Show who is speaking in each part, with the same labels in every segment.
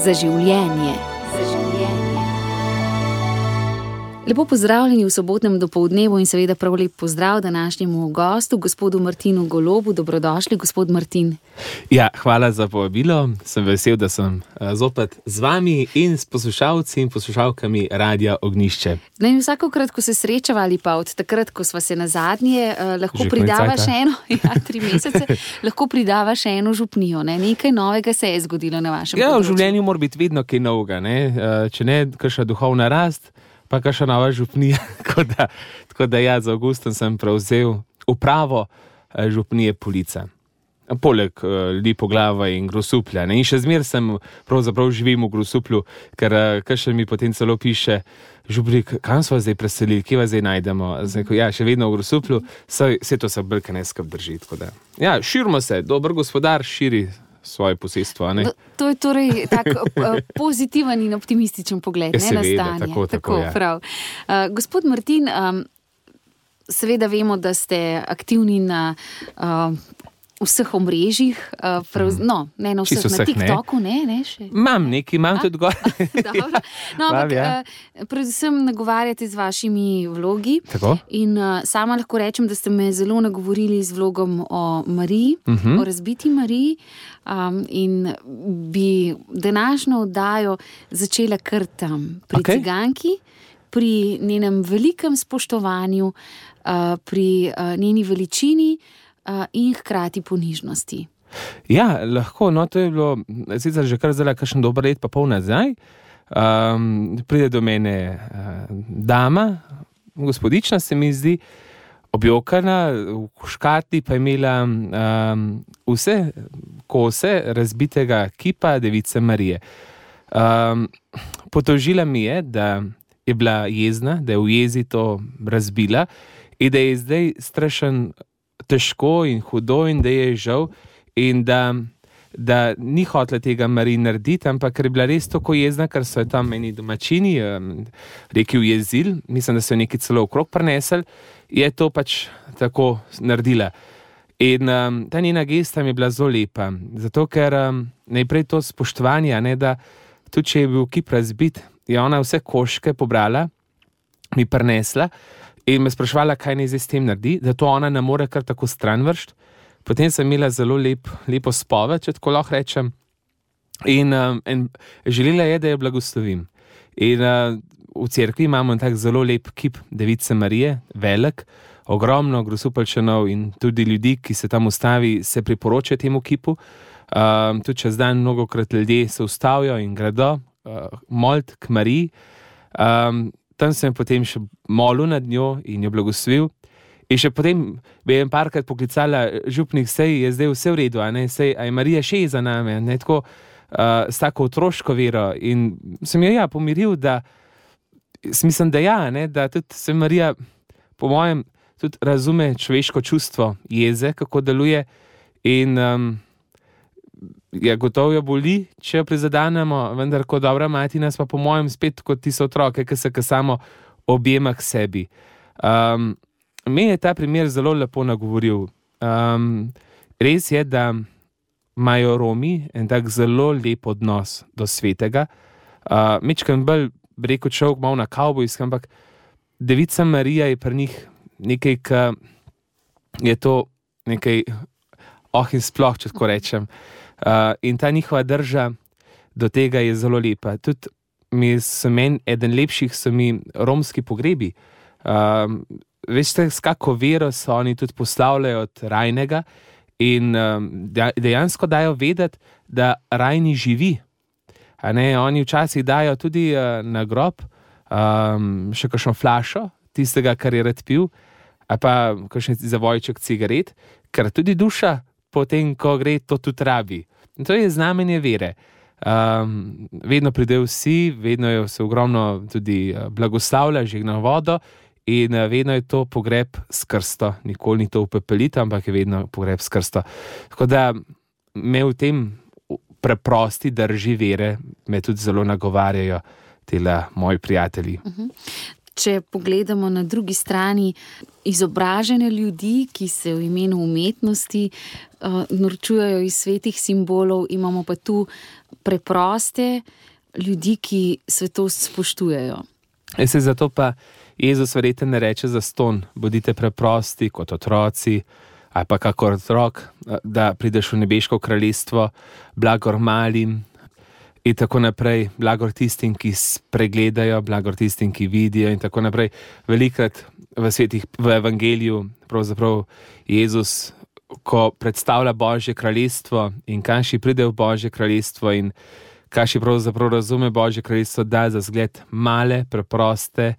Speaker 1: za življenje. Lepo pozdravljeni v sobotnem dopolednevu in seveda prav lep pozdrav današnjemu gostu, gospodu Martinu Golobu. Dobrodošli, gospod Martin.
Speaker 2: Ja, hvala za povabilo. Sem vesel, da sem eh, zopet z vami in s poslušalci in poslušalkami Radia Ognišče.
Speaker 1: Ne, vsakokrat, ko se srečava ali pa od takrat, ko smo se na zadnje, eh, lahko Že pridava še eno, ja, tri mesece, lahko pridava še eno župnijo. Ne? Nekaj novega se je zgodilo na vašem
Speaker 2: ja,
Speaker 1: področju.
Speaker 2: V življenju mora biti vedno kaj novega, ne? Eh, če ne, kakšna duhovna rast pa kar še nova župnija. tako, da, tako da ja, z Augustom sem prevzel upravo eh, župnije Polica. Poleg uh, Lipo glava in Grosuplja. Ne? In še zmeraj sem pravzaprav živim v Grosuplju, ker uh, še mi potem celo piše, župnik, kam smo zdaj preselili, kje vas zdaj najdemo. Zdaj, ja, še vedno v Grosuplju, vse to se brka ne skrb drži. Ja, širimo se, dober gospodar širi svoje posestvo.
Speaker 1: No, to je torej tak eh, pozitiven in optimističen pogled
Speaker 2: ja,
Speaker 1: ne, na stanje.
Speaker 2: Tako, tako, tako,
Speaker 1: ja. uh, gospod Martin, um, seveda vemo, da ste aktivni na uh, vseh omrežjih, uh, prav, mhm. no, ne na vseh, na TikToku, ne, ne še.
Speaker 2: Imam nekaj, imam tudi gor.
Speaker 1: no, ampak, ja. uh, predvsem nagovarjate z vašimi vlogi.
Speaker 2: Tako?
Speaker 1: In uh, sama lahko rečem, da ste me zelo nagovorili z vlogom o Mariji, uh mhm. -huh. o razbiti Mariji. Um, in bi današnjo oddajo začela kar tam, pri okay. Ciganki, pri njenem velikem spoštovanju, uh, pri uh, njeni veličini in hkrati ponižnosti.
Speaker 2: Ja, lahko. No, to je bilo sicer že kar zelo, kakšen dober let, pa pol nazaj. Um, pride do mene uh, dama, gospodična se mi zdi, objokana, v škatli pa je imela um, vse kose razbitega kipa Device Marije. Um, potožila mi je, da je bila jezna, da je v jezi to razbila in da je zdaj strašen težko in hudo, in da je žal, in da, da ni hotela tega Marija narediti, ampak ker je bila res tako jezna, ker so tam meni domačini, um, rekel je zil, mislim, da so nekaj celo okrog prenesli, je to pač tako naredila. In um, ta njena gesta mi je bila zelo lepa, zato ker um, najprej to spoštovanje, ne, da tudi če je bil kip razbit, je ona vse koške pobrala, mi prenesla in me sprašvala, kaj naj zdaj s tem naredi, da to ona ne more kar tako stran vršiti. Potem sem imela zelo lep, lepo spoved, če tako lahko rečem. In, um, in želela je, da jo blagoslovim. In uh, v cerkvi imamo tako zelo lep kip Device Marije, velik, ogromno grosupalčanov in tudi ljudi, ki se tam ustavi, se priporočajo temu kipu. Um, tudi čez dan mnogo krat ljudje se ustavijo in gredo, uh, molt k Mariji. Um, tam sem potem še molil nad njo in jo blagoslovil. In še potem bi jim parkrat poklicala, župnik, sej je zdaj vse v redu, a ne, sej je Marija še za nami, ne tako uh, s tako otroško vero. In sem jo ja pomiril, da smisel, da ja, ne, da tudi se Marija, po mojem, tudi razume človeško čustvo jeze, kako deluje. In um, je gotovo jo boli, če jo prizadenemo, vendar kot dobra mati nas pa, po mojem, spet kot ti so otroke, ki se ka samo objema k sebi. Um, Meni je ta primer zelo lepo nagovoril. Um, res je, da imajo Romi en tak zelo lep odnos do svetega. Uh, Mečkam bolj, reko človek, malo na kavbojski, ampak Devica Marija je pri njih nekaj, kar je to nekaj, oh in sploh, če tako rečem. In ta njihova drža do tega je zelo lepa. Tudi mi so meni eden lepših, so mi romski pogrebi. Um, veste, s kako vero so oni tudi poslavljajo od rajnega in um, dejansko dajo vedeti, da rajni živi. Ne, oni včasih dajo tudi uh, na grob um, še kakšno flašo, tistega, kar je rad pil, pa kakšen zavojček cigaret, ker tudi duša, potem, ko gre, to tudi rabi. In to je znamenje vere. Um, vedno pridejo vsi, vedno je se ogromno tudi eh, blagoslavlja, že na vodo, in eh, vedno je to pogreb s krsto, nikoli ni to upepelitev, ampak je vedno pogreb s krsto. Tako da me v tem preprosti drži vere, me tudi zelo nagovarjajo, te moji prijatelji. Uh mhm. -huh.
Speaker 1: če pogledamo na drugi strani izobražene ljudi, ki se v imenu umetnosti uh, norčujejo iz svetih simbolov, imamo pa tu preproste ljudi, ki svetost spoštujejo.
Speaker 2: E se zato pa Jezus verjete ne reče za ston, bodite preprosti kot otroci. Ali pa kako otrok, da prideš v nebeško kraljestvo, blagor malim, in tako naprej, blagor tistim, ki spregledajo, blagor tistim, ki vidijo. In tako naprej. Velikrat v svetih, v evangeliju, pravzaprav Jezus, ko predstavlja Božje kraljestvo in kaši pride v Božje kraljestvo in kaši pravzaprav razume Božje kraljestvo, da za zgled male, preproste,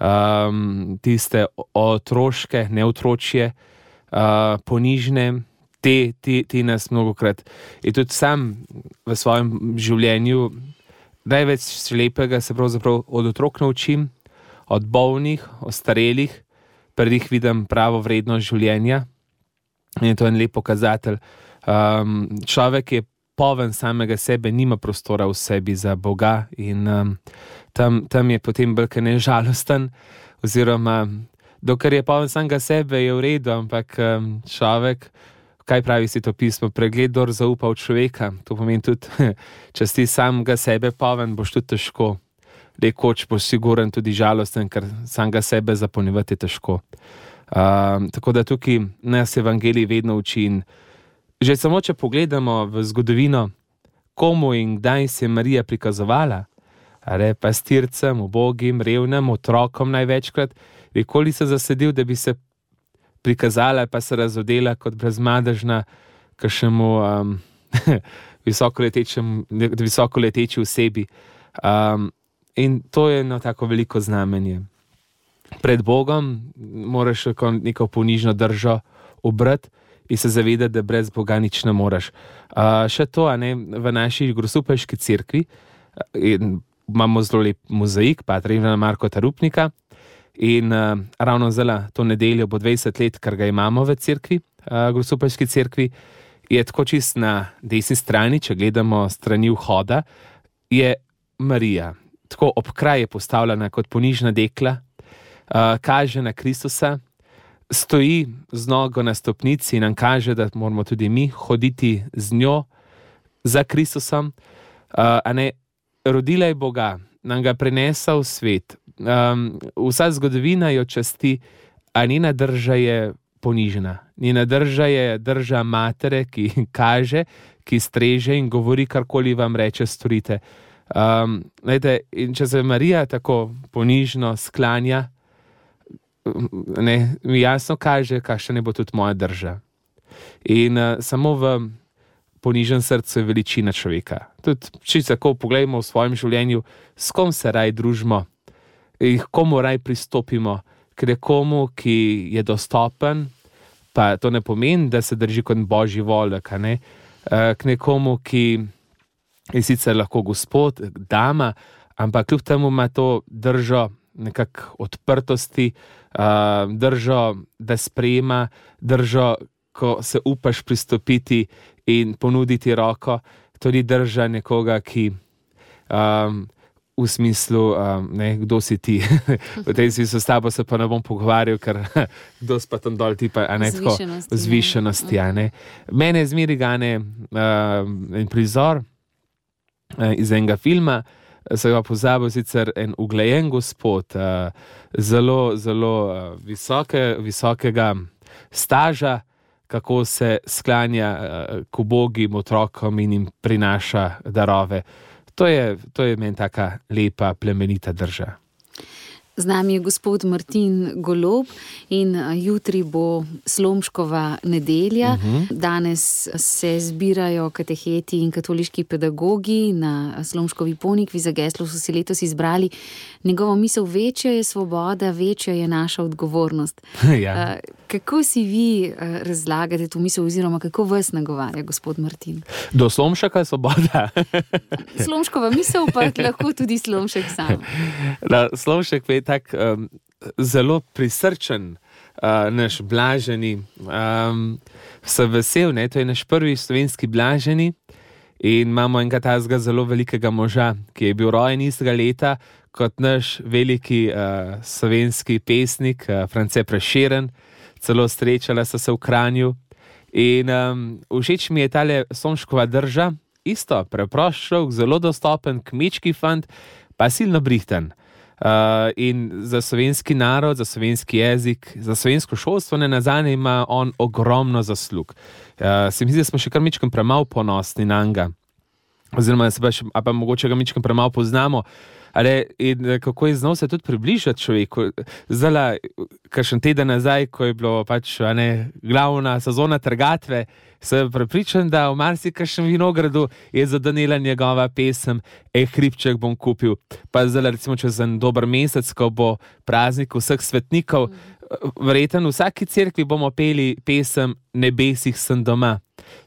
Speaker 2: um, tiste otroške, neotročje, uh, ponižne te, te, te nas mnogo krat. In tudi sam v svojem življenju največ lepega se pravzaprav od otrok naučim, od bolnih, od starelih, prvih vidim pravo vrednost življenja. In to je en lep pokazatelj. Um, človek je poven samega sebe, nima prostora v sebi za Boga in um, tam, tam je potem brke nežalosten, oziroma dokler je poven samega sebe, je v redu, ampak um, človek kaj pravi si to pismo, pregled, kdo zaupa v človeka. To pomeni tudi, če si sam ga sebe poven, boš tudi težko. Rekoč boš siguren tudi žalosten, ker sam ga sebe zapolnjevati je težko. Uh, tako da tukaj nas evangelij vedno uči. Že samo, če pogledamo v zgodovino, komu in kdaj se je Marija prikazovala, ali pa stircem, ubogim, revnem, otrokom največkrat, rekoli se zasedil, da bi se prikazala, pa se razodela kot brezmadežna, kašnemu um, visoko leteči osebi. Um, in to je eno tako veliko znamenje. Pred Bogom moraš neko ponižno držo obrati in se zavedati, da brez Boga nič ne moreš. Uh, še to, ne, v naši grosupeški cerkvi imamo zelo lep mozaik, Patrina Marko Tarupnika. In uh, ravno zdaj, to nedeljo, bo 20 let, kar ga imamo v cerkvi, uh, Grosupajski cerkvi, je tako čist na desni strani, če gledamo strani vhoda, je Marija. Tako ob kraju je postavljena kot ponižna dekla, uh, kaže na Kristusa, stoji z nogo na stopnici in nam kaže, da moramo tudi mi hoditi z njo za Kristusom. Uh, ne, rodila je Boga, nam ga prenesa v svet, um, vsa zgodovina jo časti, a njena drža je ponižena. Njena drža je drža matere, ki kaže, ki streže in govori, karkoli vam reče, storite. Um, lejte, če se Marija tako ponižno sklanja, ne, mi jasno kaže, kakšna ne bo tudi moja drža. In uh, samo v ponižen srcu je veličina človeka. Tudi, če tako pogledamo v svojem življenju, s kom se raj družimo, in komu raj pristopimo, ker je komu, ki je dostopen, pa to ne pomeni, da se drži kot božji volek, ne? Eh, k nekomu, ki je sicer lahko gospod, dama, ampak kljub temu ima to držo nekako odprtosti, eh, držo, da sprejema, držo, ko se upaš pristopiti in ponuditi roko, tudi drža nekoga, ki. Um, v smislu, um, ne, kdo si ti. v tej smislu s tabo se pa ne bom pogovarjal, ker kdo si pa tam dol, ti pa ne tako zvišenosti. Mene je zmeri gane uh, en prizor uh, iz enega filma. Se ga pozabil, sicer en uglejen gospod, uh, zelo, zelo uh, visoke, visokega staža, kako se sklanja uh, k ubogim otrokom in jim prinaša darove. To je, to je meni taka lepa, plemenita država.
Speaker 1: Z nami je gospod Martin Golob in jutri bo Slomškova nedelja. Uh mhm. -huh. Danes se zbirajo kateheti in katoliški pedagogi na Slomškovi ponikvi. Za geslo so si letos izbrali njegovo misel: večja je svoboda, večja je naša odgovornost.
Speaker 2: ja.
Speaker 1: Kako si vi razlagate to misel, oziroma kako vas nagovarja gospod Martin?
Speaker 2: Do Slomška je svoboda.
Speaker 1: Slomškova misel, pa lahko tudi Slomšek sam.
Speaker 2: Da, Slomšek je tako um, zelo prisrčen, uh, naš blaženi. Um, sem vesel, je to naš prvi slovenski blaženi In imamo enega tazga zelo velikega moža, ki je bil rojen istega leta kot naš veliki uh, slovenski pesnik, uh, France Preširen, celo srečala so se v Kranju. In um, všeč mi je ta le Somškova drža, isto, preprost človek, zelo dostopen, kmečki fant, pa silno brihten. Uh, in za slovenski narod, za slovenski jezik, za slovensko šolstvo, ne nazadnje, ima on ogromno zaslug. Uh, se mi zdi, da smo še kar mičkim premalo ponosni na njega, oziroma se pa, še, pa mogoče ga mičkim premalo poznamo. Ale, in kako je znal se tudi približati človeku. Zdaj, kar še teden nazaj, ko je bilo pač ne, glavna sezona trgatve, sem prepričan, da v marsikšnem vinogradu je zadanila njegova pesem, e hribček bom kupil. Pa zdaj, recimo, čez en dober mesec, ko bo praznik vseh svetnikov, verjetno v vsaki cerkvi bomo peli pesem Nebesih sem doma.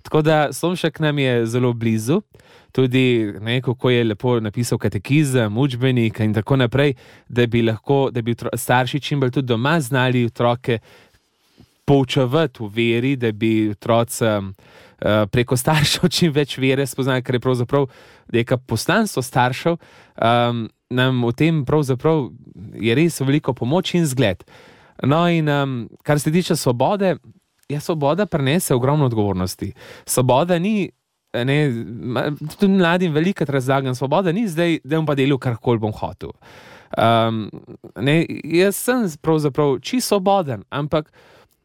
Speaker 2: Tako da Slomšek nam je zelo blizu tudi ne, kako je lepo napisal katekizem, učbenik in tako naprej, da bi lahko, da bi starši čim bolj tudi doma znali otroke poučevati v veri, da bi otroci uh, preko staršev čim več vere spoznali, ker je pravzaprav neka poslanstvo staršev. Um, nam v tem pravzaprav je res veliko pomoč in zgled. No, in um, kar se tiče svobode, je ja, svoboda prenese ogromno odgovornosti. Svoboda ni ne, tudi mladim velikrat razlagam, svoboda ni zdaj, da bom pa delal karkoli bom hotel. Um, ne, jaz sem pravzaprav čisto svoboden, ampak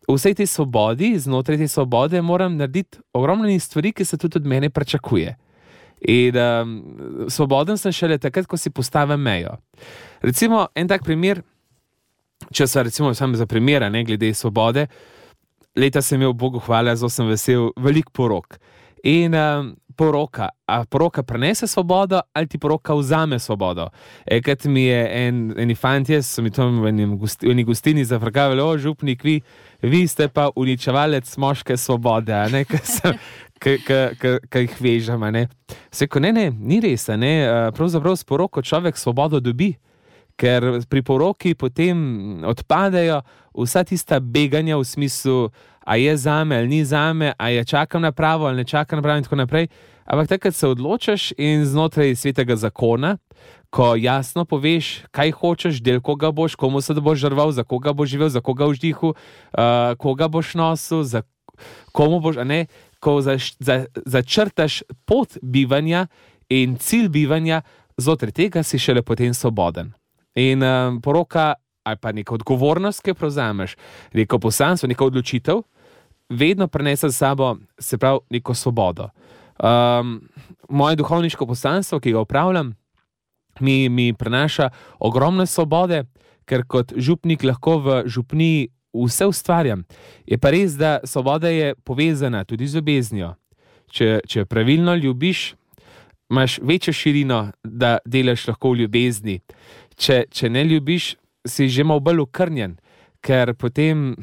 Speaker 2: v vsej tej svobodi, znotraj te svobode, moram narediti ogromno stvari, ki se tudi od mene pričakuje. In um, svoboden sem šele takrat, ko si postavim mejo. Recimo, en tak primer, če se recimo samo za primer, ne glede svobode. Leta sem imel, Bogu hvala, zelo sem vesel, velik porok. In um, poroka, a poroka prenese svobodo ali ti poroka vzame svobodo. Enkrat mi je en, eni fanti, so mi to v eni gostini zafrkavali, o župnik, vi, vi ste pa uničevalec moške svobode, ki jih vežem. Seko, ne, ne, ni res, ne, pravzaprav s poroko človek svobodo dobi. Ker pri poroki potem odpadejo vsa tista beganja v smislu, a je za me ali ni za me, a je čakam na pravo ali ne čakam na pravo in tako naprej. Ampak takrat se odločiš in znotraj svetega zakona, ko jasno poveš, kaj hočeš, del koga boš, komu se boš žrval, za koga boš živel, za koga v ždihu, uh, koga boš nosil, za komu boš, a ne, ko začrtaš za, pot bivanja in cilj bivanja, znotraj tega si šele potem svoboden. In uh, poroka ali pa neka odgovornost, ki jo prevzameš, neko poslanstvo, neko odločitev, vedno prenese z sabo, se pravi, neko svobodo. Um, moje duhovniško poslanstvo, ki ga upravljam, mi, mi prenaša ogromne svobode, ker kot župnik lahko v župni vse ustvarjam. Je pa res, da svoboda je povezana tudi z ljubeznijo. Če, če pravilno ljubiš, imaš večjo širino, da delaš lahko v ljubezni. Če, če ne ljubiš, si že malo bolj ukrnjen, ker potem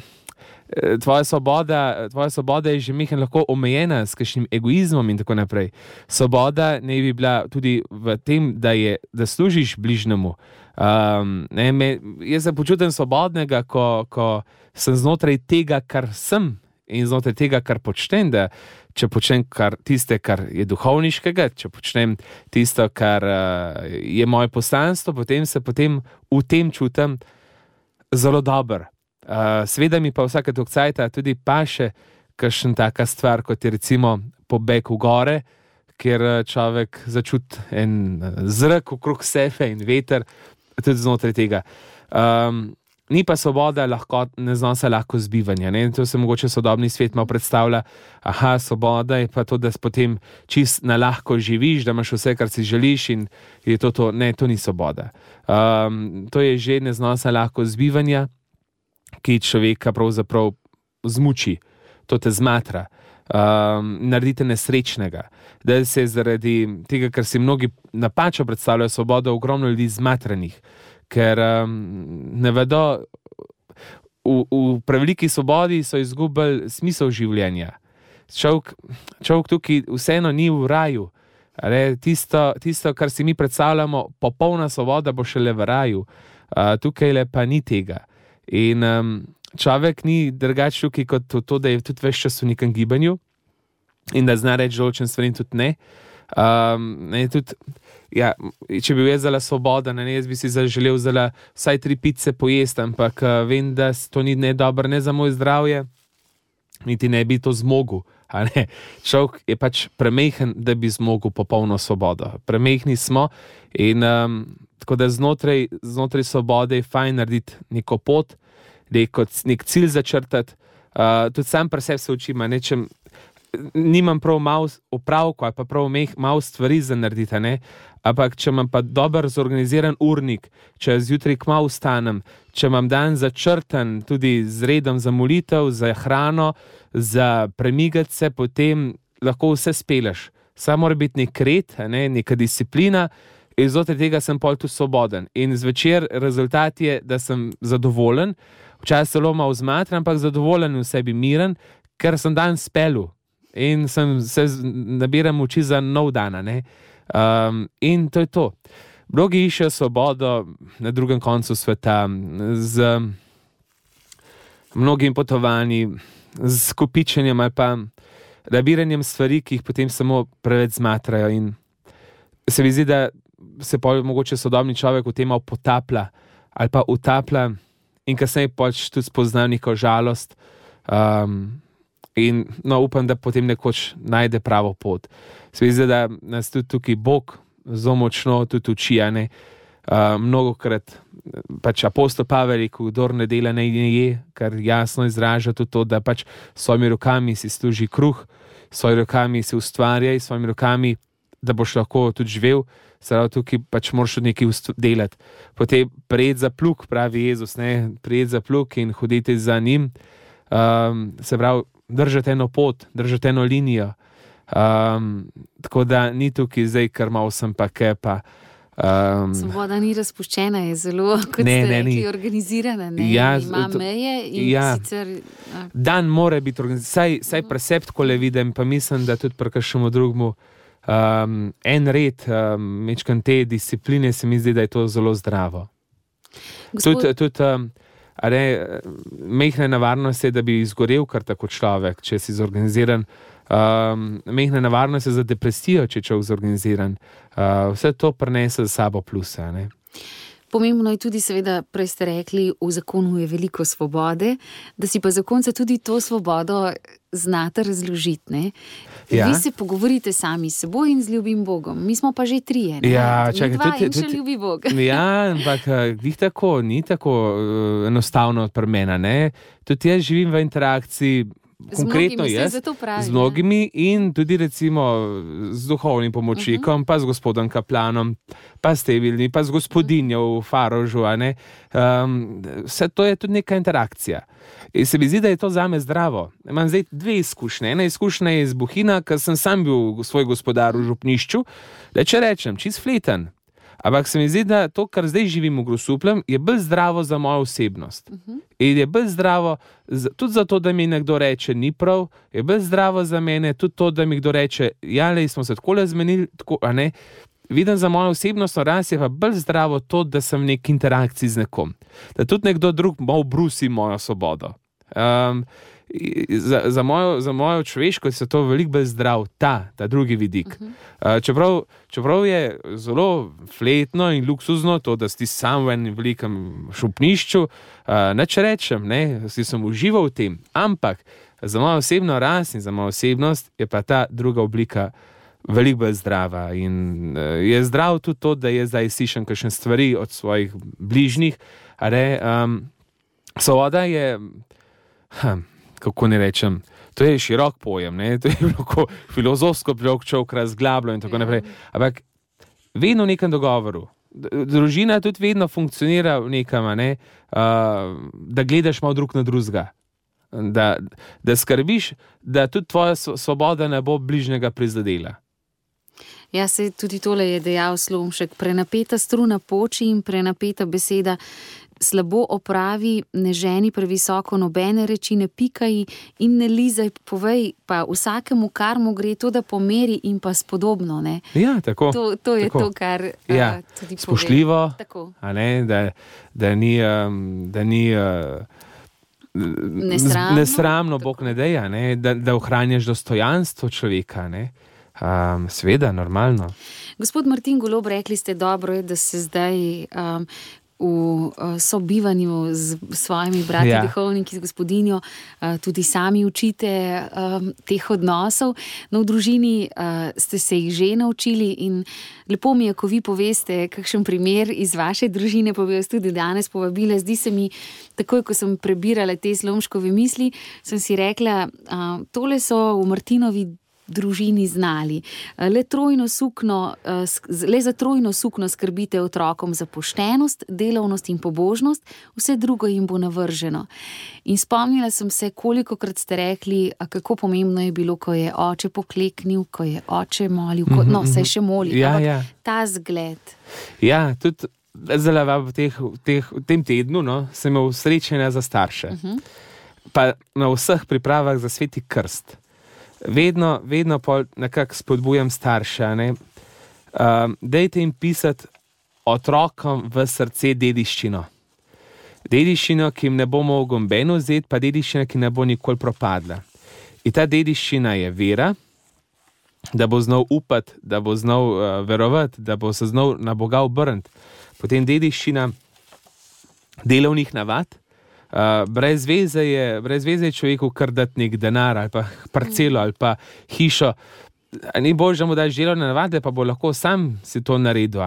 Speaker 2: eh, tvoja svoboda, tvoja svoboda je že mehko lahko omejena s kakšnim egoizmom in tako naprej. Svoboda ne bi bila tudi v tem, da, je, da služiš bližnjemu. Um, ne, me, jaz se počutim svobodnega, ko, ko sem znotraj tega, kar sem in znotraj tega, kar počnem. Da, če počnem kar tiste, kar je duhovniškega, če počnem tisto, kar uh, je moje poslanstvo, potem se potem v tem čutim zelo dober. Uh, Sveda mi pa vsake dokcajta tudi paše, kakšen taka stvar, kot je recimo pobeg v gore, kjer človek začuti en zrak okrog sebe in veter, tudi znotraj tega. Um, Ni pa svoboda, lahko, ne znam se lahko zbivanja. Ne? To se mogoče sodobni svet malo predstavlja. Aha, svoboda je pa to, da si potem čist na lahko živiš, da imaš vse, kar si želiš in je to to. Ne, to ni svoboda. Um, to je že ne znam se lahko zbivanja, ki človeka pravzaprav zmuči, to te zmatra. Um, naredite nesrečnega, da se zaradi tega, ker si mnogi napačno predstavljajo svobodo, ogromno ljudi zmatranih ker um, ne vedo, v, v preveliki svobodi so izgubili smisel življenja. Človek, človek tukaj vseeno ni v raju. Ale, tisto, tisto, kar si mi predstavljamo, popolna svoboda bo šele v raju, uh, tukaj le pa ni tega. In um, človek ni drugačen kot to, da je tudi več časa v nekem gibanju in da zna reči določen stvar in tudi ne. Um, ne, tudi, ja, če bi jaz zelo svoboden, ne, jaz bi si želel zelo vsaj tri pice pojesti, ampak uh, vem, da to ni ne dobro, ne za moje zdravje, niti ne bi to zmogel. Človek je pač premehen, da bi zmogel popolno svobodo. Premehni smo in um, tako da znotraj, znotraj svobode je fajn narediti neko pot, neko, nek cilj začrtati. Uh, tudi sam pri sebi se učim, nečem. Nimam prav malo upravka, ali pa prav malo stvari za narediti. Ne? Ampak, če imam pa dober zorganiziran urnik, če zjutraj kmalo vstanem, če imam dan začrten tudi z redom za molitev, za hrano, za premigati se, potem lahko vse speleš. Samo mora biti nek red, ne? neka disciplina, in znotraj tega sem pol tu svoboden. In zvečer rezultat je, da sem zadovoljen, včasih zelo malo zmatran, ampak zadovoljen v sebi miren, ker sem dan spelu in sem se nabiral moči za nov dan. Um, in to je to. Mnogi iščejo svobodo na drugem koncu sveta, z mnogimi potovanji, z kopičenjem ali pa nabiranjem stvari, ki jih potem samo preveč zmatrajo. In se mi zdi, da se pa morda sodobni človek v tem potaplja ali pa utaplja, in kasneje pač tudi spozna neko žalost. Um, in no, upam, da potem nekoč najde pravo pot. Zdi, da nas tudi tukaj Bog zelo močno tudi uči. Uh, mnogo krat pač apostol Pavel rekel, kdo ne dela, ne je, kar jasno izraža tudi to, da pač s svojimi rokami si služi kruh, s svojimi rokami si ustvarja, s svojimi rokami, da boš lahko tudi živel, zdaj tukaj pač moraš nekaj delati. Potem prijeti za pluk, pravi Jezus, ne prijeti za pluk in hoditi za njim. Um, se pravi, držati eno pot, držati eno linijo. Um, tako da ni tukaj zdaj, kar malo sem pa kepa.
Speaker 1: Um, Svoboda ni razpuščena, je zelo ne, ne, rekli, organizirana. Ne, ja, ima to, meje. Ja, sicer,
Speaker 2: dan mora biti organiziran, vsaj uh. presep, ko le vidim, pa mislim, da tudi pri kakšnemu drugemu. Um, en red, um, mečkam te discipline, se mi zdi, da je to zelo zdravo. Tudi tud, um, mehne nevarnosti, da bi izgorel kar tako človek, če si zorganiziran. Um, mehne nevarnosti za depresijo, če je človek zorganiziran. Uh, vse to prenese za sabo pluse. Ne?
Speaker 1: Pomembno je tudi, seveda, prej ste rekli, v zakonu je veliko svobode, da si pa zakonca tudi to svobodo znate razložiti. Ja. Vi se pogovorite sami s seboj in z ljubim Bogom, mi smo pa že trije.
Speaker 2: Ja, čakaj,
Speaker 1: tudi če ljubi Bog.
Speaker 2: Ja, ampak ni eh, tako, ni tako uh, enostavno od mena. Tudi jaz živim v interakciji konkretno jaz,
Speaker 1: pravi,
Speaker 2: z mnogimi in tudi recimo z duhovnim pomočnikom, uh mhm. -huh. pa z gospodom Kaplanom, pa s tebilni, pa z gospodinjo v Farožu. Um, vse to je tudi neka interakcija. In se mi zdi, da je to za me zdravo. Imam zdaj dve izkušnje. Ena izkušnja je iz Buhina, ker sem sam bil svoj gospodar v župnišču. Da če rečem, čist fleten. Ampak se mi zdi, da to, kar zdaj živim v Grosuplem, je bolj zdravo za mojo osebnost. Uh. -huh. In je bolj zdravo tudi zato, da mi nekdo reče, ni prav, je bolj zdravo za mene tudi to, da mi kdo reče, ja, le smo se tako le zmenili. Tako, Vidim za mojo osebnostno rast je pa bolj zdravo to, da sem v neki interakciji z nekom. Da tudi nekdo drug malo brusi mojo svobodo. Um, za, za, mojo, za mojo človeškost je to veliko bolj zdrav, ta, ta drugi vidik. Uh -huh. uh, čeprav, čeprav je zelo fletno in luksuzno to, da si sam v enem velikem šupnišču, uh, neč rečem, ne, si sem užival v tem. Ampak za mojo osebno rast in za mojo osebnost je pa ta druga oblika. Veliko bolj zdrava in uh, je zdrav tudi to, da je zdaj slišen kakšne stvari od svojih bližnjih. Um, Svoboda je, hm, kako ne rečem, to je širok pojem, ne? to je lahko filozofsko človek razglabljal in tako ja. naprej. Ampak vedno v nekem dogovoru. Družina tudi vedno funkcionira v nekem, ne? uh, da gledaš malo drug na drugega. Da, da skrbiš, da tudi tvoja svoboda ne bo bližnjega prizadela.
Speaker 1: Ja, se tudi tole je dejal Slomšek. Prenapeta struna poči in prenapeta beseda slabo opravi, ne ženi previsoko nobene reči, ne pikaj in ne lizaj, povej pa vsakemu, kar mu gre, to da pomeri in pa spodobno. Ne?
Speaker 2: Ja, tako.
Speaker 1: To, to je
Speaker 2: tako.
Speaker 1: to, kar
Speaker 2: ja,
Speaker 1: uh, tudi
Speaker 2: spoštljivo. Ne, da, da ni. Um, da ni uh,
Speaker 1: Nesramno,
Speaker 2: nesramno Bog ne deja, ne? Da, da ohranjaš dostojanstvo človeka. Ne? Um, Sveda, normalno.
Speaker 1: Gospod Martin Golob, rekli ste dobro, je, da se zdaj um, v uh, sobivanju z svojimi brati, ja. duhovniki, z gospodinjo, uh, tudi sami učite um, teh odnosov. No, v družini uh, ste se jih že naučili in lepo mi je, ko vi poveste, kakšen primer iz vaše družine, pa bi vas tudi danes povabila. Zdi se mi, takoj ko sem prebirala te slomškove misli, sem si rekla, uh, tole so v Martinovi družini znali. Le, sukno, eh, le za trojno sukno skrbite otrokom za poštenost, delovnost in pobožnost, vse drugo jim bo navrženo. In spomnila sem se, koliko krat ste rekli, kako pomembno je bilo, ko je oče pokleknil, ko je oče molil, ko, no, se še moli.
Speaker 2: Ja, ja.
Speaker 1: Ta zgled.
Speaker 2: Ja, tudi zelo v, teh, v, teh, v tem tednu no, sem imel srečanja za starše. Uh mhm. -huh. Pa na vseh pripravah za sveti krst vedno, vedno nekako spodbujam starše. Ne? Um, dejte jim pisati otrokom v srce dediščino. Dediščino, ki jim ne bo mogel noben vzeti, pa dediščina, ki ne bo nikoli propadla. In ta dediščina je vera, da bo znal upati, da bo znal uh, verovati, da bo se znal na Boga obrniti. Potem dediščina delovnih navad, Uh, brez, veze je, brez veze je človeku krdati nek denar ali pa parcelo ali pa hišo. Ni bolj, da mu daš delovne navade, pa bo lahko sam si to naredil.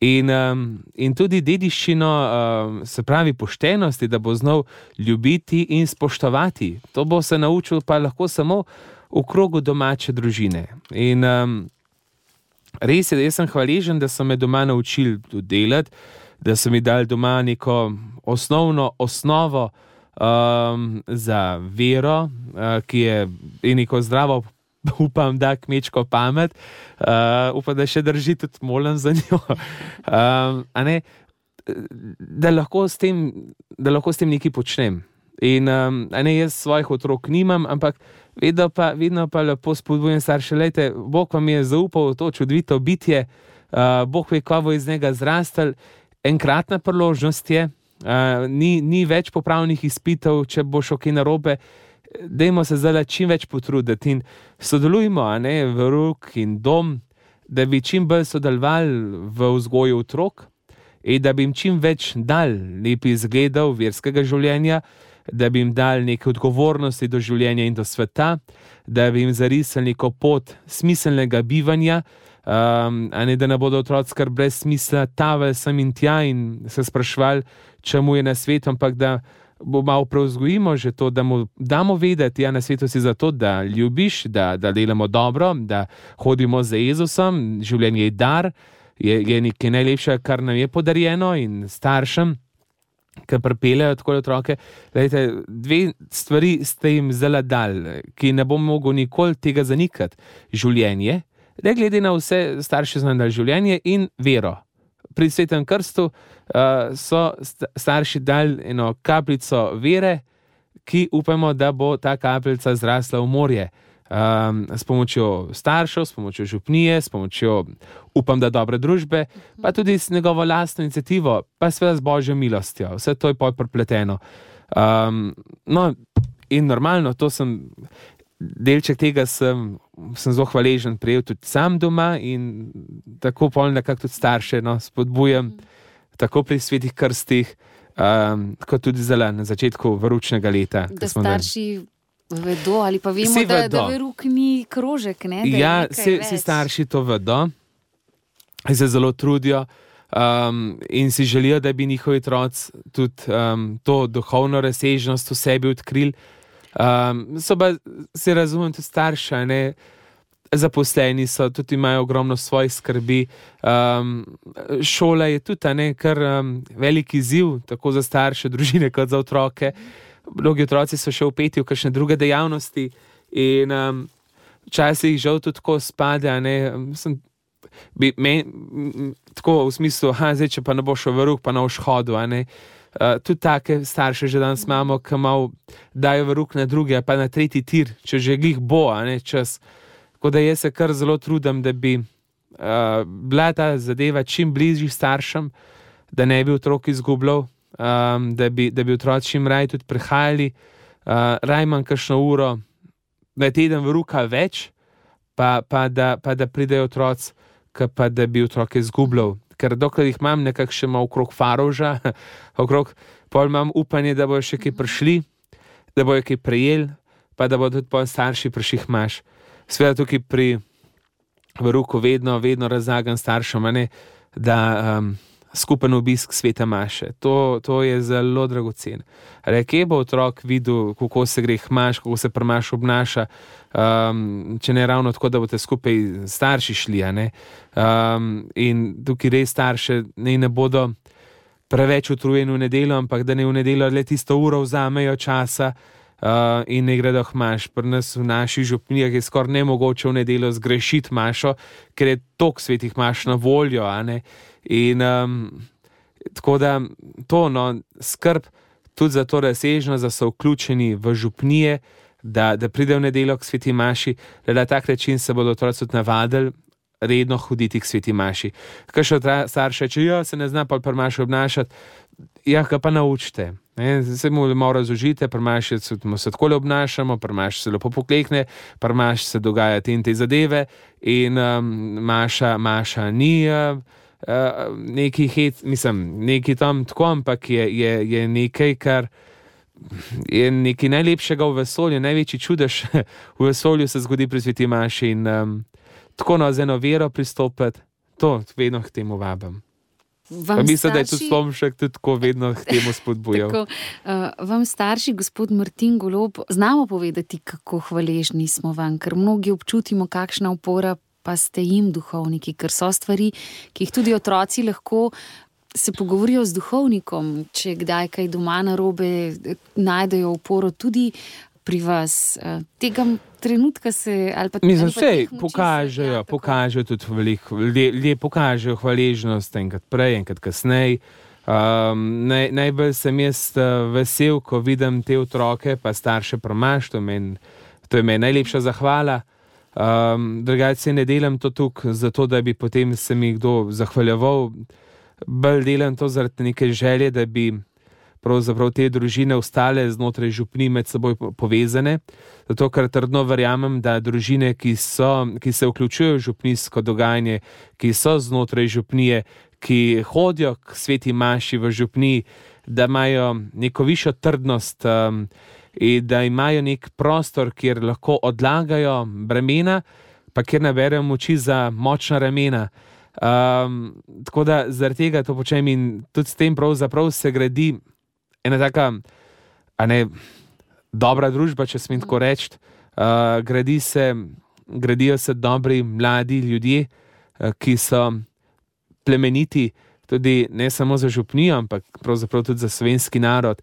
Speaker 2: In, um, in tudi dediščino, um, se pravi poštenosti, da bo znal ljubiti in spoštovati. To bo se naučil pa lahko samo v krogu domače družine. In um, res je, da sem hvaležen, da so me doma naučili delati da so mi dali doma neko osnovno osnovo um, za vero, uh, ki je neko zdravo, upam, da kmečko pamet, uh, upam, da še drži tudi molen za njo. um, ne, da, lahko tem, da lahko s tem nekaj počnem. In um, ne, jaz svojih otrok nimam, ampak vedno pa, vedno pa lepo spodbujam starše, da Bog vam je zaupal to čudovito bitje, uh, Bog ve, kako bo iz njega zrastel enkratna priložnost je, ni, ni več popravnih izpitev, če bo šlo kaj narobe. Dajmo se zdaj čim več potruditi in sodelujmo ne, v rok in dom, da bi čim bolj sodelovali v vzgoju otrok in da bi jim čim več dal lepih izgledov verskega življenja, da bi jim dal neke odgovornosti do življenja in do sveta, da bi jim zarisali neko pot smiselnega bivanja um, ne, da ne bodo otroci kar brez smisla tavel sem in tja in se sprašvali, čemu je na svetu, ampak da bo malo preuzgojimo že to, da mu damo vedeti, da ja, na svetu si zato, da ljubiš, da, da delamo dobro, da hodimo za Jezusom, življenje je dar, je, je nekaj najlepšega, kar nam je podarjeno in staršem. Ki pripeljejo tako otroke, Lejte, dve stvari ste jim zelo dali, ki ne bom mogel nikoli tega zanikati. Življenje, ne glede na vse starše znane življenje in vero. Pri svetem krstu uh, so starši dali eno kapljico vere, ki upamo, da bo ta kapljica zrasla v morje. Um, s pomočjo staršev, s pomočjo župnije, s pomočjo, upam, da dobre družbe, pa tudi s njegovo lastno inicijativo, pa seveda z božjo milostjo. Vse to je poj propleteno. Um, no, in normalno, to sem delček tega sem, sem zelo hvaležen, prejel tudi sam doma in tako polno, kako tudi starše no, spodbujam, tako pri svetih krstih, um, kot tudi zelo na začetku vročnega leta.
Speaker 1: Da starši dan. vedo ali pa vemo, da, da veruk ni krožek. Ne,
Speaker 2: ja, vsi starši to vedo se zelo trudijo. Um, in si želijo, da bi njihovi otroci tudi um, to duhovno razsežnost v sebi odkrili. Um, so pa, se razumem, tudi starši, ne, zaposleni so, tudi imajo ogromno svojih skrbi. Um, šola je tudi ne, kar um, velik izziv, tako za starše, družine, kot za otroke. Mnogi otroci so še upeti v kakšne druge dejavnosti in um, včasih žal tudi tako spade. Bi, me, tako v smislu, da če pa ne boš v ruh, pa na vzhodu. Uh, tudi take starše že danes imamo, ki malo dajo v roke na druge, pa na tretji tir, če že jih bo, a ne čas. Tako da jaz se kar zelo trudim, da bi uh, bila ta zadeva čim bližji staršem, da ne bi otrok izgubljal, um, da, bi, da bi otroci čim raje tudi prihajali, uh, raj manj kakšno uro, da je teden v roka več, pa, pa, da, pa da pridejo otroci, pa da bi otroke izgubljal. Ker dokler jih imam nekako še malo okrog faroža, okrog, pol imam upanje, da bojo še kaj prišli, da bojo kaj prejeli, pa da bodo tudi po starši prišli maš. Sveda tukaj pri vrhu vedno, vedno razlagam staršem, da um, skupen obisk sveta maše. To, to je zelo dragocen. Rekje bo otrok videl, kako se gre maš, kako se premaš obnaša, um, če ne ravno tako, da boste skupaj starši šli. Um, in tukaj res starše ne, ne bodo preveč utrujeni v nedeljo, ampak da ne v nedeljo le tisto uro vzamejo časa. Uh, in ne gredo maš, pri nas v naših župnijah je skoraj nemogoče v nedeljo zgrešiti mašo, ker je tok svetih maš na voljo. In um, tako da to no, skrb tudi za to razsežnost, da so vključeni v župnije, da, da pridejo v nedeljo k sveti maši, da na tak način se bodo otroci tudi navadili. Redno hoditi k sveti maši. Kaj še starše, če jo se ne zna pa premaš obnašati, ja, ga pa naučite. Se mu malo razložite, premaš se, tako obnašamo, premaš se lepo poklekne, premaš se dogaja te in te zadeve, in um, maša, maša ni. Uh, uh, neki hit, mislim, neki tam tako, ampak je, je, je nekaj, kar je nekaj najlepšega v vesolju, največji čudež v vesolju se zgodi pri sveti maši in um, tako na no, eno vero pristopiti, to vedno k temu vabim. Mislim, starši... da je tudi Slomšek tudi tako vedno k temu spodbujal. tako,
Speaker 1: uh, vam starši, gospod Martin Golob, znamo povedati, kako hvaležni smo vam, ker mnogi občutimo, kakšna upora pa ste jim duhovniki, ker so stvari, ki jih tudi otroci lahko. Se pogovorijo z duhovnikom, če kdaj kaj doma na robe, najdejo oporo tudi pri vas. Eh, tega trenutka se pa
Speaker 2: mi vse pokažejo, ja, pokažejo tudi veliko, ljudje pokažejo hvaležnost enkrat prej, enkrat kasneje. Um, naj, najbolj sem jaz uh, vesel, ko vidim te otroke, pa starše promaš, to, to je meni najlepša zahvala. Um, Drugače ne delam to tukaj, zato da bi potem se mi kdo zahvaljeval, bolj delam to zaradi neke želje, da bi pravzaprav te družine ostale znotraj župni med seboj povezane. Zato, ker trdno verjamem, da družine, ki, so, ki se vključujejo v župnijsko dogajanje, ki so znotraj župnije, ki hodijo k sveti maši v župniji, da imajo neko višjo trdnost. Um, in da imajo nek prostor, kjer lahko odlagajo bremena, pa kjer naberajo moči za močna ramena. Um, tako da zaradi tega to počnem in tudi s tem pravzaprav se gradi ena taka, a ne dobra družba, če smem tako reči. Uh, gradi se, gradijo se dobri mladi ljudje, uh, ki so plemeniti, tudi ne samo za župnijo, ampak pravzaprav tudi za slovenski narod.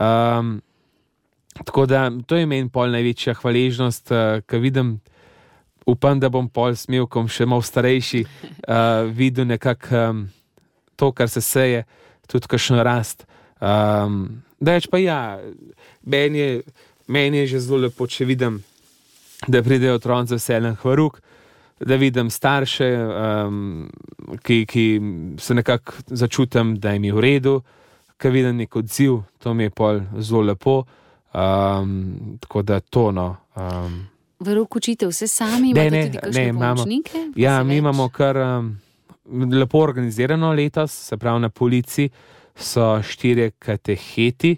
Speaker 2: Um, Tako da to je meni pol največja hvaležnost, uh, eh, ki vidim, upam, da bom pol smel, ko bom še malo starejši, uh, videl nekako um, to, kar se seje, tudi kakšno rast. Um, da reč pa ja, meni je, meni je že zelo lepo, če vidim, da pridejo otroci veselen hvaruk. Da vidim starše, um, ki, ki se nekako začutim, da jim je v redu, ki vidim nek odziv, to mi je pol zelo lepo. Um, tako da to. No, um,
Speaker 1: Verjetno učite vse sami, ne, ne, ne imamo.
Speaker 2: Ja, mi imamo kar um, lepo organizirano letos, se pravi na policiji so štiri kateheti,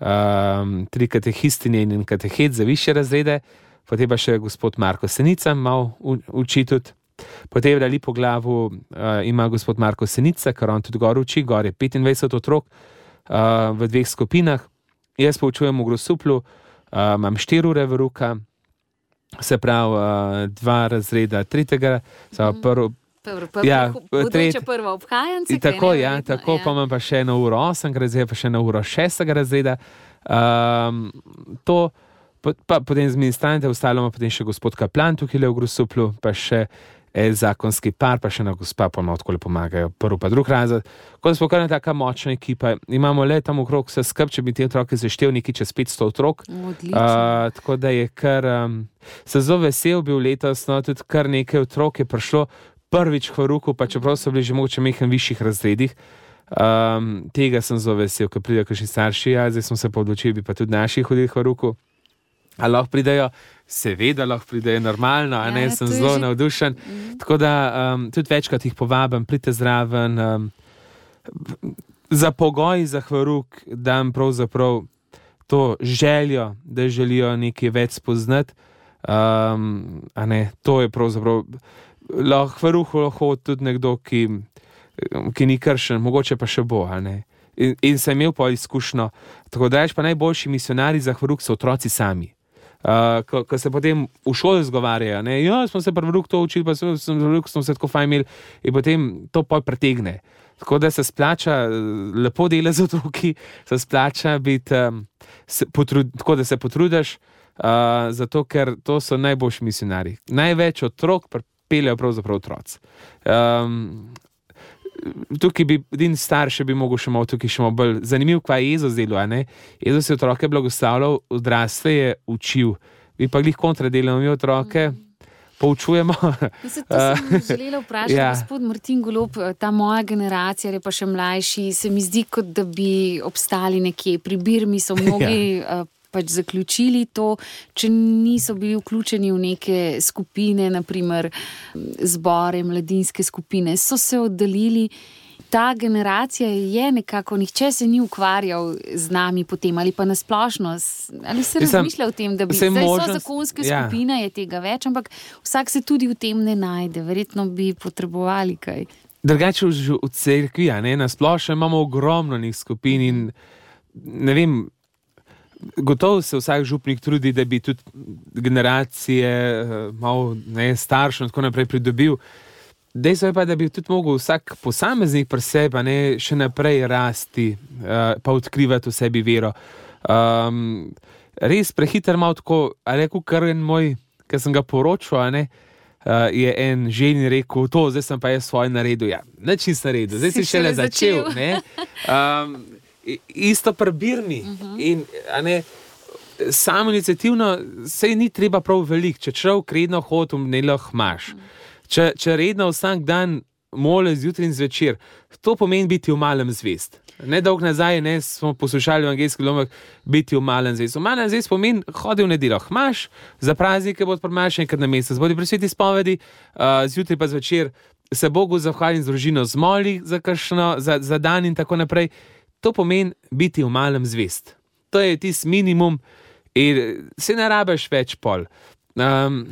Speaker 2: um, tri katehistine in en katehet za više razrede, potem pa še gospod Marko Senica, malo učiti. Potem, da lepo glavo uh, ima gospod Marko Senica, kar on tudi gor uči, gor je 25 otrok uh, v dveh skupinah. Jaz poučujem v Grosuplu, uh, imam štiri ure v roka, se pravi, uh, dva razreda, tretjega,
Speaker 1: mhm. prvo. Ja, tretji prvo obhajanje.
Speaker 2: Tako, ja, tako ja. pa imam pa še eno uro osem, razreda, pa še eno uro šestega razreda. Um, to, pa potem z ministrante, ostalo ima potem še gospod Kaplan, tukaj le v Grosuplu, pa še zakonski par, pa še ena gospa, pa malo tako pomagajo, prvi pa drugi razred. Ko smo kar ena tako močna ekipa, imamo le tam okrog vse skrb, če bi te otroke zaštel nekaj čez 500 otrok. Uh, tako da je kar, um, se zelo vesel bil letos, no tudi kar nekaj otrok je prišlo prvič v ruku, pa čeprav so bili že mogoče mehen višjih razredih. Um, tega sem zelo vesel, ker pridejo še starši, ja, zdaj smo se pa odločili, bi pa tudi naši hodili v ruku. Ali lahko pridejo, seveda lahko pridejo normalno, a ne
Speaker 1: Ja,
Speaker 2: sem
Speaker 1: je
Speaker 2: zelo
Speaker 1: že-
Speaker 2: navdušen. Tako da um, tudi večkrat jih povabim, pridite zraven. Um, za pogoj, za hvaruk, da jim pravzaprav to željo, da želijo nekaj več spoznati. Um, ne, to je pravzaprav lahko hvaruhu lahko tudi nekdo, ki, ki ni kršen, mogoče pa še bo. In, in sem imel pa izkušnjo. Tako da rečem, pa najboljši misionari za hvaruk so otroci sami. Uh, ko, ko se potem v šoli zgovarjajo, da ja, smo se prvi rok to učili, pa sem, sem, sem, smo se tako fajn imeli, in potem to pol pretegne. Tako da se splača eh, lepo dela z otroki, se splača biti, um, se potrud, tako da se potrudiš, uh, zato ker to so najboljši misionari. Največ otrok pripeljejo pravzaprav otroci. Um, tukaj bi edin starš bi mogel še malo tukaj še malo bolj zanimiv, kaj je Jezus delal. ne? Jezus je otroke blagoslavljal, odrasle je učil. Vi pa glih kontra delamo, mi otroke poučujemo.
Speaker 1: Mislim, to sem želela vprašati,
Speaker 2: ja.
Speaker 1: ja. gospod Martin Golob, ta moja generacija, ali pa še mlajši, se mi zdi, kot da bi obstali nekje. Pri Birmi so mnogi ja. Pač zaključili to, če niso bili vključeni v neke skupine, naprimer zbore, mladinske skupine, so se oddaljili. Ta generacija je nekako, nihče se ni ukvarjal z nami potem, ali pa nasplošno, ali se
Speaker 2: Mislim,
Speaker 1: razmišlja o tem, da bi
Speaker 2: saj
Speaker 1: zdaj so
Speaker 2: možnost-
Speaker 1: zakonske
Speaker 2: ja.
Speaker 1: skupine, je tega več, ampak vsak se tudi v tem ne najde, verjetno bi potrebovali kaj.
Speaker 2: Drugače v, v cerkvi, a ne na splošno imamo ogromno njih skupin in ne vem. Gotovo se vsak župnik trudi, da bi tudi generacije, eh, malo ne, starše in tako naprej pridobil. Dejstvo je pa, da bi tudi mogel vsak posameznik pri sebi ne, še naprej rasti, uh, pa odkrivati v sebi vero. Um, res prehiter malo tako, ali rekel kar en moj, ki sem ga poročal, ne. Uh, je en ženi rekel, to, zdaj sem pa jaz svoj naredil. Ja, nič nisem naredil, zdaj si,
Speaker 1: Si
Speaker 2: šele začel.
Speaker 1: začel.
Speaker 2: Um, isto prebirni. Uh -huh. In, ne, Samo inicijativno se ni treba prav veliko, če človek redno hodi, ne lahko imaš. Če, če redno vsak dan mole zjutraj in zvečer, to pomeni biti v malem zvest. Ne dolgo nazaj ne, smo poslušali v angelski lomek biti v malem zvest. V malem zvest pomeni hoditi v nedeljo, imaš za praznike, bo odprmaš enkrat na mesec, bodi pri sveti spovedi, uh, zjutraj pa zvečer se Bogu zahvalim z družino, zmoli za, kršno, za, za dan in tako naprej. To pomeni biti v malem zvest. To je tisti minimum, in se ne rabiš več pol. Um,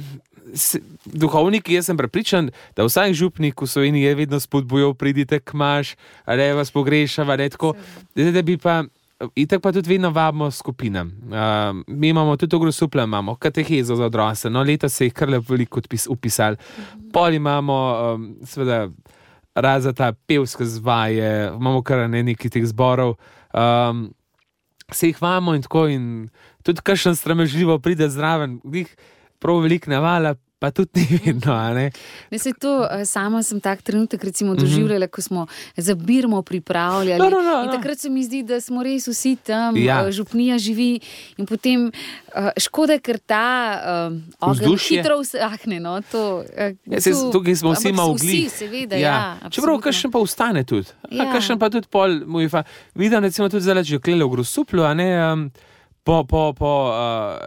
Speaker 2: se, duhovniki, jaz sem prepričan, da vsak župnik v Sloveniji je vedno spodbujal, pridite k maš, ali vas pogrešava, ali tako. Da, da bi pa. In tako pa tudi vedno vabimo skupinam. Uh, mi imamo tudi ogromno, imamo katehezo za odrasle, no, leta se jih kar veliko odpis- upisali. Pol imamo, um, seveda, raza ta pevske zvaje, imamo kar ne nekaj teh zborov. Um, se jih vamo in tako, in tudi kakšen sramežljivo pride zraven, jih prav veliko navala, pa tudi ni vedno. ne.
Speaker 1: Saj to, eh, sama sem tak trenutek recimo, doživljala, ko smo za Birmo pripravljali.
Speaker 2: Mhm. No, no, no, no.
Speaker 1: takrat se mi zdi, da smo res vsi tam,
Speaker 2: Ja.
Speaker 1: ja. župnija živi. In potem uh, škoda, ker ta uh, ogenj hitro usahne. No, to,
Speaker 2: Ja, saj tukaj smo vsi malo
Speaker 1: Vsi,
Speaker 2: gli.
Speaker 1: seveda. Ja, ja,
Speaker 2: Čeprav kakšen pa ustane tudi. Ja. Kakšen pa tudi pol, mu je fa. Vidim, recimo tudi zdaj, že klele v grosuplu, a ne um, po, po, po uh,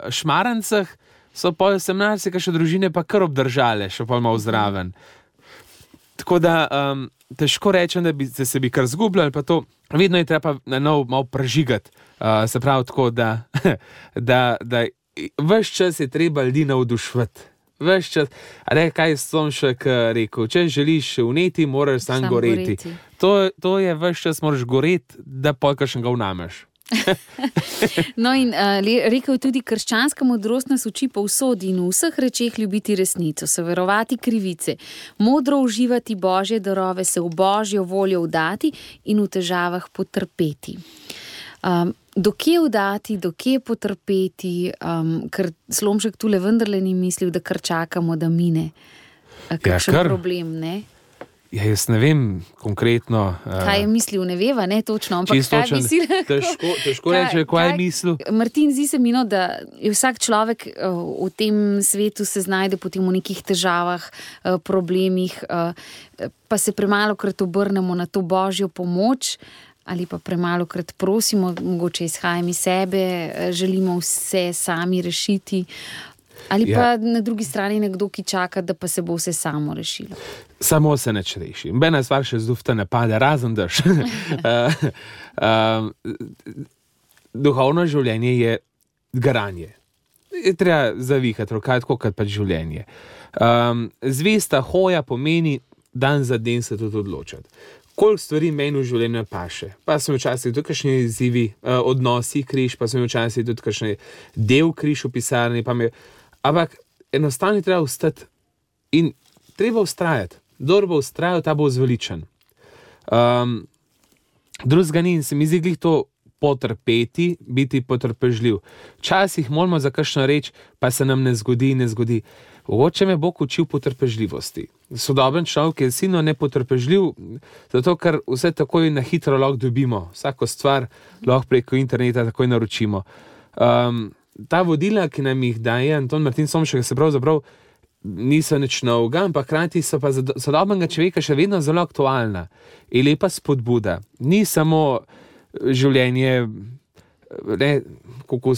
Speaker 2: šmarancah. So pa se mnasi, ki še družine pa kar obdržale, še pa malo zraven. Tako da um, težko rečem, da bi da se bi kar zgubljali, pa to vedno je treba na nov malo prežigati. Uh, se pravi, tako da, da, da vse čas je treba ljudi navdušiti. Ves čas, ne kaj sem še rekel, če želiš uneti, moraš sam,
Speaker 1: Sam
Speaker 2: goreti.
Speaker 1: goreti.
Speaker 2: To, to je vse čas, moraš goreti, da pojkaš ga vnameš.
Speaker 1: No, in uh, le- rekel tudi, krščanska modrost nas uči povsod in v vseh rečeh ljubiti resnico, se verovati krivice, modro uživati božje darove, se v božjo voljo vdati in v težavah potrpeti. Um, dokje vdati, dokje potrpeti, um, ker slomšek tule vendarle ni mislil, da kar čakamo, da mine. Uh, kakšen
Speaker 2: kar.
Speaker 1: problem, ne?
Speaker 2: Ja, jaz ne vem konkretno.
Speaker 1: Kaj je mislil, ne veva, ne točno, ampak
Speaker 2: Čisto
Speaker 1: kaj si rekel?
Speaker 2: Težko, težko reči, kaj je mislil.
Speaker 1: Martin, zdi se mi, no, da je vsak človek eh, v tem svetu se znajde potem v nekih težavah, eh, problemih, eh, pa se premalo krat obrnemo na to božjo pomoč. ali pa premalo krat prosimo, mogoče izhajamo iz sebe, želimo vse sami rešiti. Ali pa ja. na drugi strani nekdo, ki čaka, da pa se bo vse samo rešilo.
Speaker 2: Samo se neč reši. Bena stvar še zufta ne pade, razen daš. uh, uh, duhovno življenje je garanje. Je treba zavihati, rokaj tako kot pač življenje. Um, zvesta hoja pomeni, dan za dan se tudi odločati. Koliko stvari meni v življenju paše. Pa so včasih tudi kakšni izzivi, uh, odnosi križ, pa so včasih tudi kakšni del križ v pisarni. Ampak enostavno treba ustati in treba ustrajati. Kdo bo ustrajal, ta bo zveličen. Um, Drugega ni in se mi zdi, to potrpeti, biti potrpežljiv. Včasih moramo za kakšno reč, pa se nam ne zgodi, ne zgodi. Oče me Bog učil potrpežljivosti. Sodoben človek je silno nepotrpežljiv, zato ker vse takoj na hitro lahko dobimo, vsako stvar lahko preko interneta takoj naročimo. Um, ta vodila, ki nam jih daje Anton Martin Somšek, se pravzaprav niso nič novega, ampak hkrati so pa za sodobnega človeka še vedno zelo aktualna in lepa spodbuda. Ni samo življenje, ne, kako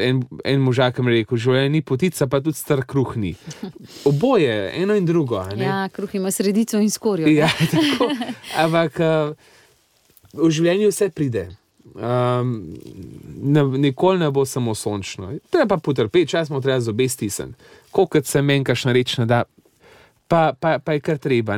Speaker 2: en, en možak mi rekel, življenje ni potica, pa tudi star kruh ni. Oboje, eno in drugo.
Speaker 1: Ja, kruh ima sredico in skorjo.
Speaker 2: Ja, tako. Ampak v življenju vse pride. Um, ne, nikoli ne bo samo sončno. Treba potrpeti, čas smo treba z obe stisniti. Kokrat se meni kašna reč, da pa, pa, pa je kar treba.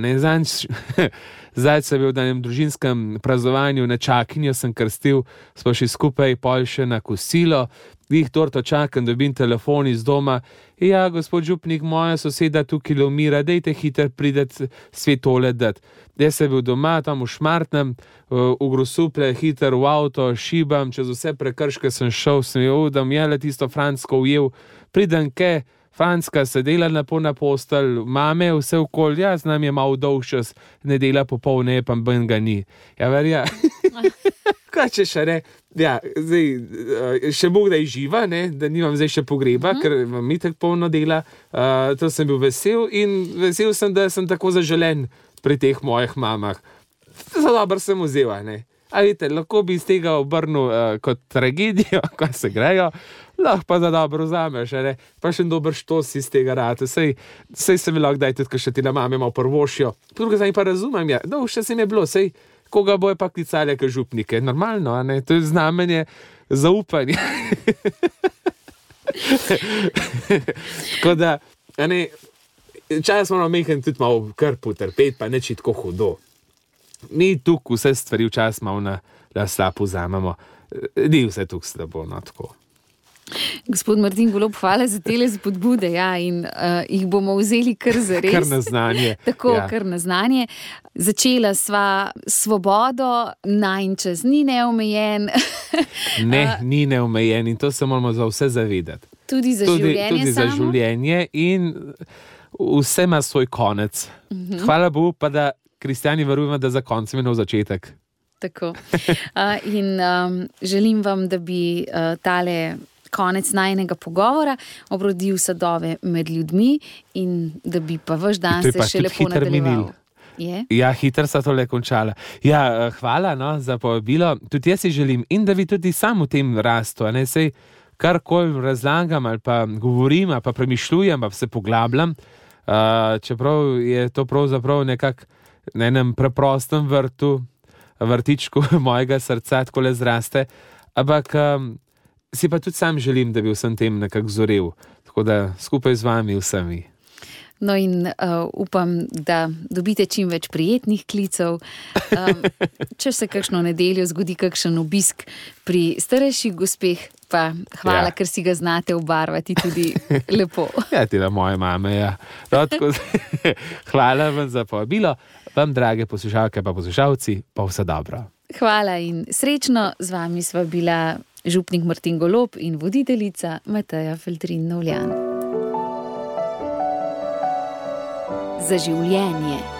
Speaker 2: Zdaj sem bil na enem družinskem praznovanju, na čakinju sem krstil, smo šli skupaj, pol še na kosilo, jih torto čakam, dobim telefon iz doma. Ja, gospod Župnik, moja soseda tukaj umira, dejte hiter prideti svet tole dati. Jaz sem bil doma, tam v Šmartnem, v Grosuple, hiter v avto, šibam, čez vse prekrške sem šel, sem jo udam, je le tisto fransko ujel, pridem ke. Franska se dela lepo na postelj, mame vse okolje, jaz nam je malo dolg čas, ne dela popolne, pa ben ga ni. Ja, verja. Kaj če še ne? Ja, zdaj, eh, še Bog da je živa, ne? da nimam zdaj še pogreba, uh -huh. ker imam mi tako polno dela. Uh, to sem bil vesel in vesel sem, da sem tako zaželen pri teh mojih mamah. Zelo dobro sem vzel. Vidite, lahko bi iz tega obrnil uh, kot tragedijo, ko se grejo, lahko pa za dobro vzameš, pa še dober štos iz tega rata. Sej, sej se mi lahko daj tudi, ker še ti na mame malo prvošijo. Druga zdaj pa razumem, ja. no, še se mi je bilo, sej, koga boje pa klicali, ker župnike. Normalno, to je znamenje zaupanja. Tako da, čas moramo mehati tudi malo krpu, trpeti, pa neči tako hudo mi tukaj vse stvari včasih malo na, na slabo vzamemo, ni vse tukaj slabo. No,
Speaker 1: Gospod Martin Golob, hvala za te spodbude. Ja, in, uh, jih bomo vzeli kar za res.
Speaker 2: Kar na znanje.
Speaker 1: Tako, ja. kar na znanje. Začela sva svobodo, naj čas ni neomejen.
Speaker 2: ne, uh, ni neomejen in to se moramo za vse zavedati.
Speaker 1: Tudi za tudi, življenje.
Speaker 2: Tudi za življenje in vse ima svoj konec. Uh mhm. -huh. Hvala Bogu, pa da kristijani verujemo, da za konec je nov začetek.
Speaker 1: Tako. Uh, in um, želim vam, da bi uh, tale konec najnega pogovora obrodil sadove med ljudmi in da bi pa vaš dan se še lepo nadaljeval.
Speaker 2: Ja, hitro so to le končala. Ja, hvala no, za povabilo. Tudi jaz si želim in da bi tudi sam v tem rastu. Karkoli razlagam ali pa govorim, ali pa premišljujem, pa se poglabljam, uh, čeprav je to pravzaprav nekako na enem preprostem vrtu, vrtičku mojega srca, tako le zraste. Ampak um, si pa tudi sam želim, da bi vsem tem nekako zorel, tako da skupaj z vami vsemi.
Speaker 1: No, in uh, upam, da dobite čim več prijetnih klicev. Um, če se kakšno nedeljo zgodi, kakšen obisk pri starejših gospeh, pa hvala, ja. ker si ga znate obarvati tudi lepo.
Speaker 2: ja, ti na moje mame. Ja. No, tako, hvala vam za povabilo vam, drage poslušalke, pa poslušalci, pa vse dobro.
Speaker 1: Hvala in srečno, z vami sva bila župnik Martin Golop in voditeljica Mateja Feldrin Novljan. Za življenje.